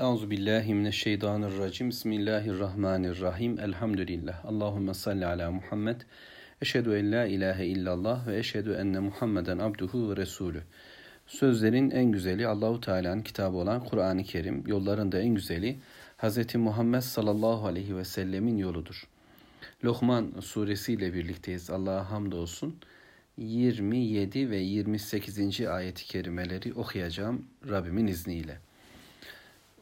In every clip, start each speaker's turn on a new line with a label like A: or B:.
A: Euzu billahi mineşşeytanirracim. Bismillahirrahmanirrahim. Elhamdülillah. Allahumme salli ala Muhammed. Eşhedü en la ilahe illallah ve eşhedü enne Muhammeden abduhu ve resulü. Sözlerin en güzeli Allahu Teala'nın kitabı olan Kur'an-ı Kerim. Yolların da en güzeli Hz. Muhammed sallallahu aleyhi ve sellemin yoludur. Lokman suresi ile birlikteyiz. Allah'a hamdolsun. 27 ve 28. ayet-i kerimeleri okuyacağım Rabbimin izniyle.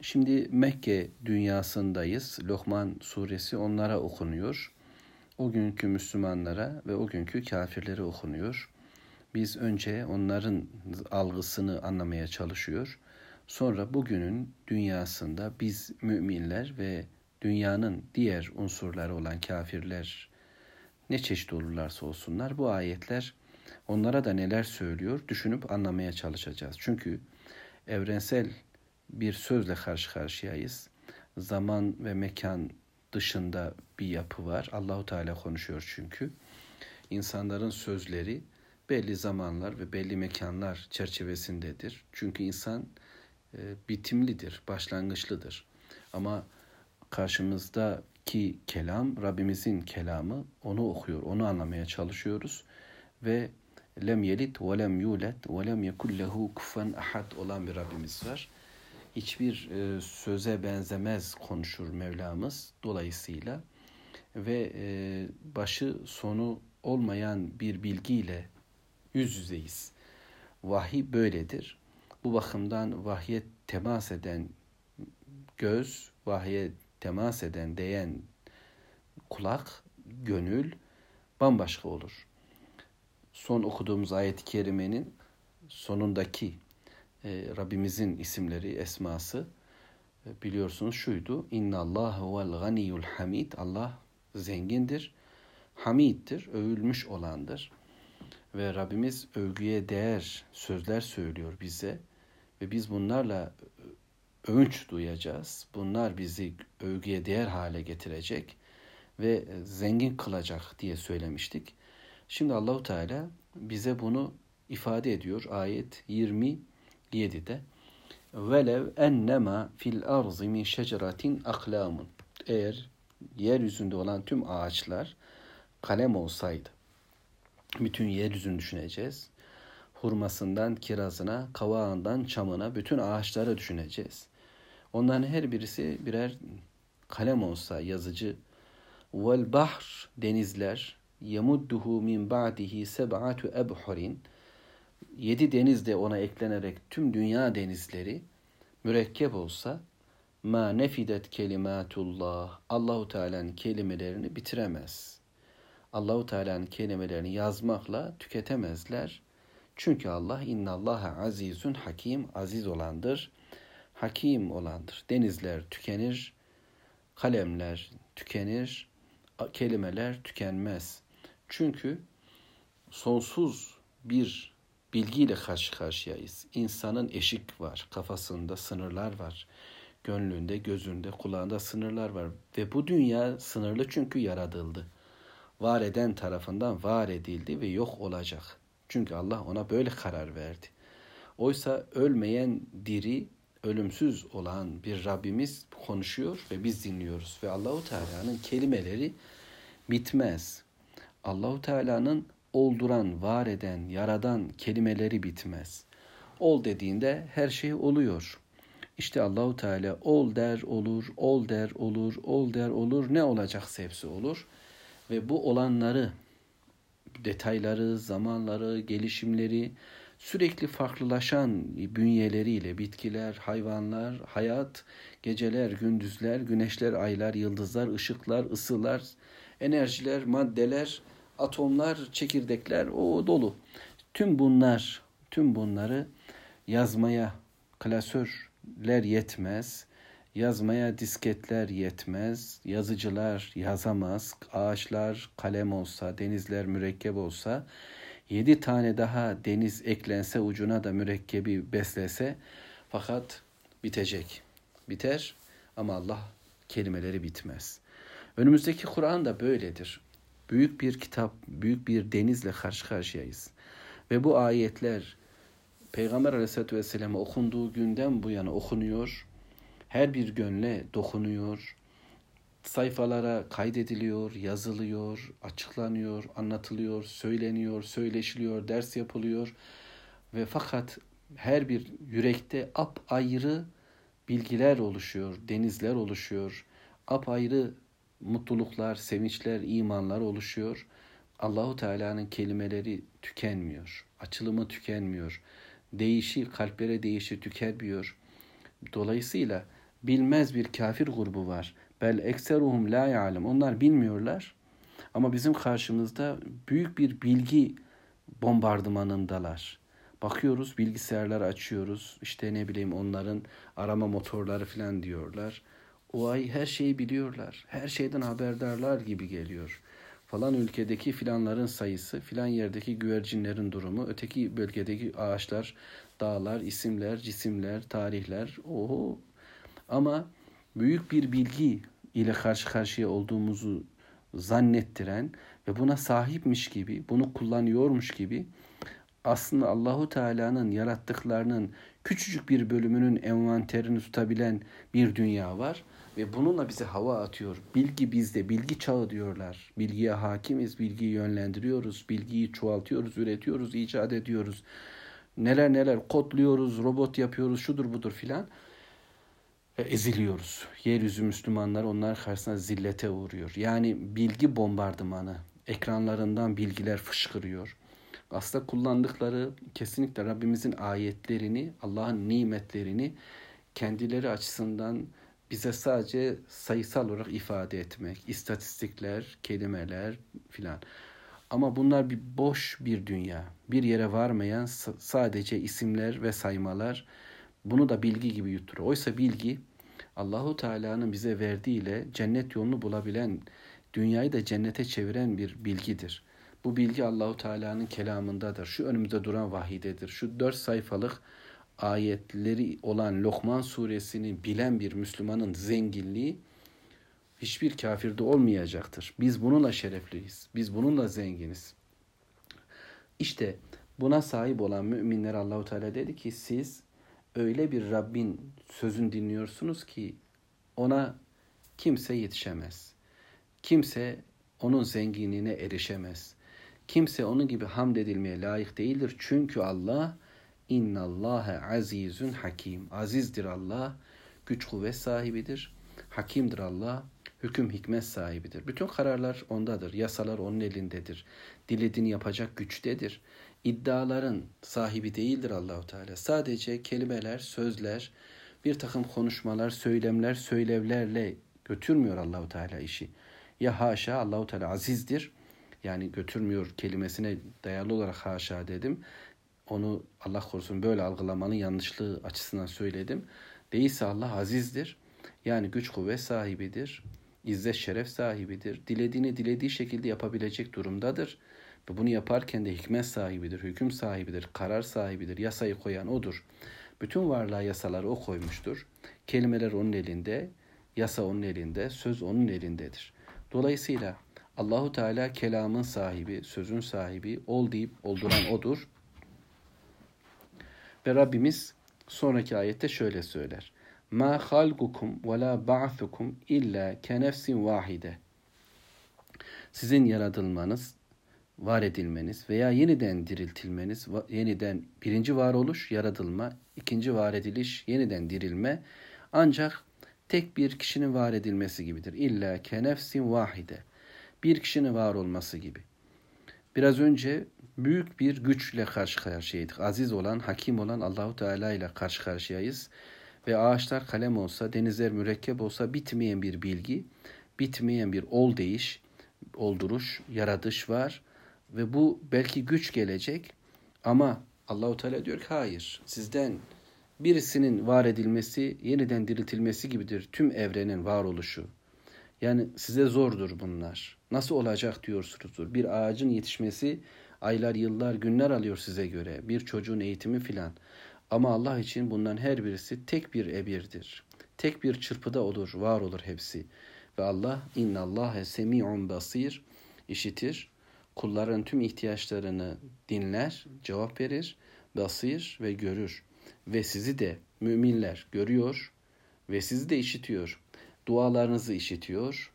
A: Şimdi Mekke dünyasındayız. Lokman suresi onlara okunuyor. O günkü Müslümanlara ve o günkü kafirlere okunuyor. Biz önce onların algısını anlamaya çalışıyor. Sonra bugünün dünyasında biz müminler ve dünyanın diğer unsurları olan kafirler ne çeşit olurlarsa olsunlar bu ayetler onlara da neler söylüyor düşünüp anlamaya çalışacağız. Çünkü evrensel bir sözle karşı karşıyayız. Zaman ve mekan dışında bir yapı var. Allahu Teala konuşuyor çünkü. İnsanların sözleri belli zamanlar ve belli mekanlar çerçevesindedir. Çünkü insan e, bitimlidir, başlangıçlıdır. Ama karşımızdaki kelam Rabbimizin kelamı. Onu okuyor, onu anlamaya çalışıyoruz ve lem yelit ve lem yulet ve lem yekul kufen ahad olan bir Rabbimiz var hiçbir e, söze benzemez konuşur Mevlamız dolayısıyla ve e, başı sonu olmayan bir bilgiyle yüz yüzeyiz. Vahiy böyledir. Bu bakımdan vahye temas eden göz, vahye temas eden, değen kulak, gönül bambaşka olur. Son okuduğumuz ayet-i kerimenin sonundaki e, Rabbimizin isimleri, esması e, biliyorsunuz şuydu. İnna Allah huvel ganiyul hamid. Allah zengindir, hamiddir, övülmüş olandır. Ve Rabbimiz övgüye değer sözler söylüyor bize ve biz bunlarla övünç duyacağız. Bunlar bizi övgüye değer hale getirecek ve zengin kılacak diye söylemiştik. Şimdi Allahu Teala bize bunu ifade ediyor. Ayet 20 7'de velev ennema fil arzi min şeceratin aklamun. Eğer yeryüzünde olan tüm ağaçlar kalem olsaydı bütün yeryüzünü düşüneceğiz. Hurmasından kirazına kavağından çamına bütün ağaçları düşüneceğiz. Onların her birisi birer kalem olsa yazıcı. Vel bahr denizler yemudduhu min ba'dihi seb'atu ebhurin yedi deniz de ona eklenerek tüm dünya denizleri mürekkep olsa ma nefidet kelimatullah Allahu Teala'nın kelimelerini bitiremez. Allahu Teala'nın kelimelerini yazmakla tüketemezler. Çünkü Allah innallaha azizun hakim aziz olandır. Hakim olandır. Denizler tükenir, kalemler tükenir, kelimeler tükenmez. Çünkü sonsuz bir bilgiyle karşı karşıyayız. İnsanın eşik var, kafasında sınırlar var. Gönlünde, gözünde, kulağında sınırlar var. Ve bu dünya sınırlı çünkü yaratıldı. Var eden tarafından var edildi ve yok olacak. Çünkü Allah ona böyle karar verdi. Oysa ölmeyen diri, ölümsüz olan bir Rabbimiz konuşuyor ve biz dinliyoruz. Ve Allahu Teala'nın kelimeleri bitmez. Allahu Teala'nın olduran, var eden, yaradan kelimeleri bitmez. Ol dediğinde her şey oluyor. İşte Allahu Teala ol der olur, ol der olur, ol der olur. Ne olacaksa hepsi olur. Ve bu olanları, detayları, zamanları, gelişimleri, sürekli farklılaşan bünyeleriyle bitkiler, hayvanlar, hayat, geceler, gündüzler, güneşler, aylar, yıldızlar, ışıklar, ısılar, enerjiler, maddeler, atomlar, çekirdekler o dolu. Tüm bunlar, tüm bunları yazmaya klasörler yetmez. Yazmaya disketler yetmez. Yazıcılar yazamaz. Ağaçlar kalem olsa, denizler mürekkep olsa, yedi tane daha deniz eklense ucuna da mürekkebi beslese fakat bitecek. Biter ama Allah kelimeleri bitmez. Önümüzdeki Kur'an da böyledir büyük bir kitap, büyük bir denizle karşı karşıyayız. Ve bu ayetler Peygamber Aleyhisselatü Vesselam'a okunduğu günden bu yana okunuyor her bir gönle dokunuyor. Sayfalara kaydediliyor, yazılıyor, açıklanıyor, anlatılıyor, söyleniyor, söyleşiliyor, ders yapılıyor ve fakat her bir yürekte ap ayrı bilgiler oluşuyor, denizler oluşuyor. ap ayrı mutluluklar, sevinçler, imanlar oluşuyor. Allahu Teala'nın kelimeleri tükenmiyor. Açılımı tükenmiyor. Değişi, kalplere değişi tükenmiyor. Dolayısıyla bilmez bir kafir grubu var. Bel ekseruhum la ya'lem. Onlar bilmiyorlar. Ama bizim karşımızda büyük bir bilgi bombardımanındalar. Bakıyoruz bilgisayarlar açıyoruz. İşte ne bileyim onların arama motorları falan diyorlar. O ay her şeyi biliyorlar. Her şeyden haberdarlar gibi geliyor. Falan ülkedeki filanların sayısı, filan yerdeki güvercinlerin durumu, öteki bölgedeki ağaçlar, dağlar, isimler, cisimler, tarihler. Oho. Ama büyük bir bilgi ile karşı karşıya olduğumuzu zannettiren ve buna sahipmiş gibi, bunu kullanıyormuş gibi aslında Allahu Teala'nın yarattıklarının küçücük bir bölümünün envanterini tutabilen bir dünya var ve bununla bize hava atıyor. Bilgi bizde, bilgi çağı diyorlar. Bilgiye hakimiz, bilgiyi yönlendiriyoruz, bilgiyi çoğaltıyoruz, üretiyoruz, icat ediyoruz. Neler neler kodluyoruz, robot yapıyoruz, şudur budur filan. Eziliyoruz. Yeryüzü Müslümanlar onlar karşısında zillete uğruyor. Yani bilgi bombardımanı. Ekranlarından bilgiler fışkırıyor. Aslında kullandıkları kesinlikle Rabbimizin ayetlerini, Allah'ın nimetlerini kendileri açısından bize sadece sayısal olarak ifade etmek, istatistikler, kelimeler filan. Ama bunlar bir boş bir dünya. Bir yere varmayan sadece isimler ve saymalar. Bunu da bilgi gibi yutuyor. Oysa bilgi Allahu Teala'nın bize verdiğiyle cennet yolunu bulabilen, dünyayı da cennete çeviren bir bilgidir. Bu bilgi Allahu Teala'nın kelamındadır. Şu önümüzde duran vahidedir. Şu dört sayfalık ayetleri olan Lokman suresini bilen bir Müslümanın zenginliği hiçbir kafirde olmayacaktır. Biz bununla şerefliyiz. Biz bununla zenginiz. İşte buna sahip olan müminler Allahu Teala dedi ki siz öyle bir Rabbin sözün dinliyorsunuz ki ona kimse yetişemez. Kimse onun zenginliğine erişemez. Kimse onun gibi hamd edilmeye layık değildir. Çünkü Allah innallâhe azizun hakim. Azizdir Allah, güç kuvvet sahibidir. Hakimdir Allah, hüküm hikmet sahibidir. Bütün kararlar ondadır. Yasalar onun elindedir. Dilediğini yapacak güçtedir. İddiaların sahibi değildir Allahu Teala. Sadece kelimeler, sözler, bir takım konuşmalar, söylemler, söylevlerle götürmüyor Allahu Teala işi. Ya haşa Allahu Teala azizdir yani götürmüyor kelimesine dayalı olarak haşa dedim. Onu Allah korusun böyle algılamanın yanlışlığı açısından söyledim. Değilse Allah azizdir. Yani güç kuvvet sahibidir. İzzet şeref sahibidir. Dilediğini dilediği şekilde yapabilecek durumdadır. Ve bunu yaparken de hikmet sahibidir, hüküm sahibidir, karar sahibidir. Yasayı koyan odur. Bütün varlığa yasaları o koymuştur. Kelimeler onun elinde, yasa onun elinde, söz onun elindedir. Dolayısıyla Allahu Teala kelamın sahibi, sözün sahibi, ol deyip olduran odur. Ve Rabbimiz sonraki ayette şöyle söyler. Ma halgukum ve la ba'thukum illa kenefsin vahide. Sizin yaratılmanız, var edilmeniz veya yeniden diriltilmeniz, yeniden birinci varoluş, yaratılma, ikinci var ediliş, yeniden dirilme ancak tek bir kişinin var edilmesi gibidir. İlla kenefsin vahide bir kişinin var olması gibi. Biraz önce büyük bir güçle karşı karşıyaydık. Aziz olan, hakim olan Allahu Teala ile karşı karşıyayız. Ve ağaçlar kalem olsa, denizler mürekkep olsa bitmeyen bir bilgi, bitmeyen bir ol değiş, olduruş, yaratış var. Ve bu belki güç gelecek ama Allahu Teala diyor ki hayır. Sizden birisinin var edilmesi, yeniden diriltilmesi gibidir tüm evrenin varoluşu. Yani size zordur bunlar. Nasıl olacak diyorsunuzdur. Bir ağacın yetişmesi aylar, yıllar, günler alıyor size göre. Bir çocuğun eğitimi filan. Ama Allah için bundan her birisi tek bir ebirdir. Tek bir çırpıda olur, var olur hepsi. Ve Allah innallâhe semi'un basir işitir. Kulların tüm ihtiyaçlarını dinler, cevap verir, basir ve görür. Ve sizi de müminler görüyor ve sizi de işitiyor. Dualarınızı işitiyor.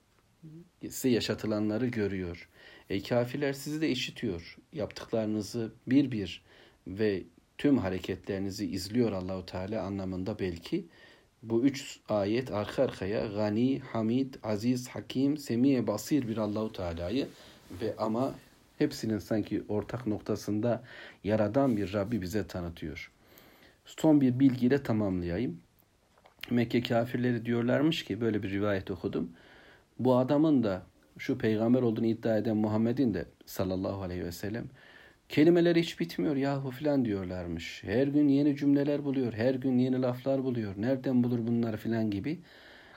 A: Size yaşatılanları görüyor. Ey kafirler sizi de işitiyor. Yaptıklarınızı bir bir ve tüm hareketlerinizi izliyor Allahu Teala anlamında belki bu üç ayet arka arkaya gani, hamid, aziz, hakim, semiye, basir bir Allahu Teala'yı ve ama hepsinin sanki ortak noktasında yaradan bir Rabbi bize tanıtıyor. Son bir bilgiyle tamamlayayım. Mekke kafirleri diyorlarmış ki böyle bir rivayet okudum. Bu adamın da şu peygamber olduğunu iddia eden Muhammed'in de sallallahu aleyhi ve sellem kelimeleri hiç bitmiyor yahu filan diyorlarmış. Her gün yeni cümleler buluyor, her gün yeni laflar buluyor. Nereden bulur bunları filan gibi.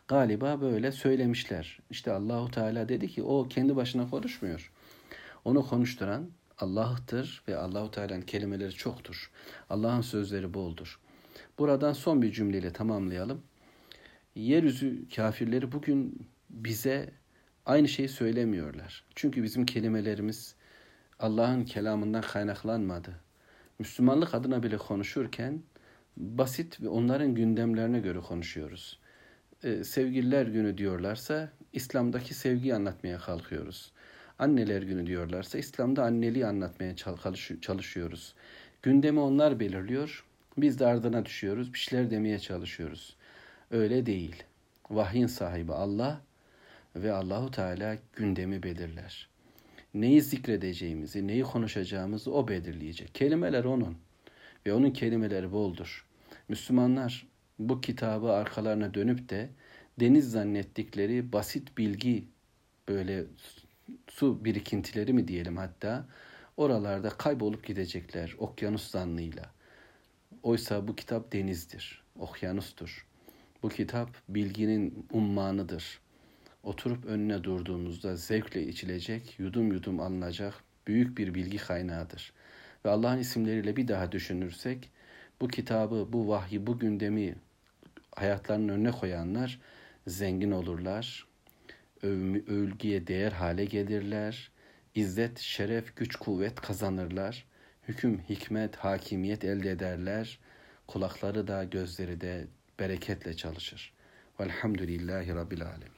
A: Galiba böyle söylemişler. İşte Allahu Teala dedi ki o kendi başına konuşmuyor. Onu konuşturan Allah'tır ve Allahu Teala'nın kelimeleri çoktur. Allah'ın sözleri boldur. Buradan son bir cümleyle tamamlayalım. Yeryüzü kafirleri bugün bize aynı şeyi söylemiyorlar. Çünkü bizim kelimelerimiz Allah'ın kelamından kaynaklanmadı. Müslümanlık adına bile konuşurken basit ve onların gündemlerine göre konuşuyoruz. Ee, sevgililer günü diyorlarsa İslam'daki sevgiyi anlatmaya kalkıyoruz. Anneler günü diyorlarsa İslam'da anneliği anlatmaya çalışıyoruz. Gündemi onlar belirliyor. Biz de ardına düşüyoruz. Bir şeyler demeye çalışıyoruz. Öyle değil. Vahyin sahibi Allah ve Allahu Teala gündemi belirler. Neyi zikredeceğimizi, neyi konuşacağımızı o belirleyecek. Kelimeler onun ve onun kelimeleri boldur. Müslümanlar bu kitabı arkalarına dönüp de deniz zannettikleri basit bilgi böyle su birikintileri mi diyelim hatta oralarda kaybolup gidecekler okyanus zannıyla. Oysa bu kitap denizdir, okyanustur. Bu kitap bilginin ummanıdır. Oturup önüne durduğumuzda zevkle içilecek, yudum yudum alınacak büyük bir bilgi kaynağıdır. Ve Allah'ın isimleriyle bir daha düşünürsek bu kitabı, bu vahyi, bu gündemi hayatlarının önüne koyanlar zengin olurlar, övgüye değer hale gelirler, izzet, şeref, güç, kuvvet kazanırlar, hüküm, hikmet, hakimiyet elde ederler, kulakları da gözleri de bereketle çalışır. Velhamdülillahi Rabbil Alemin.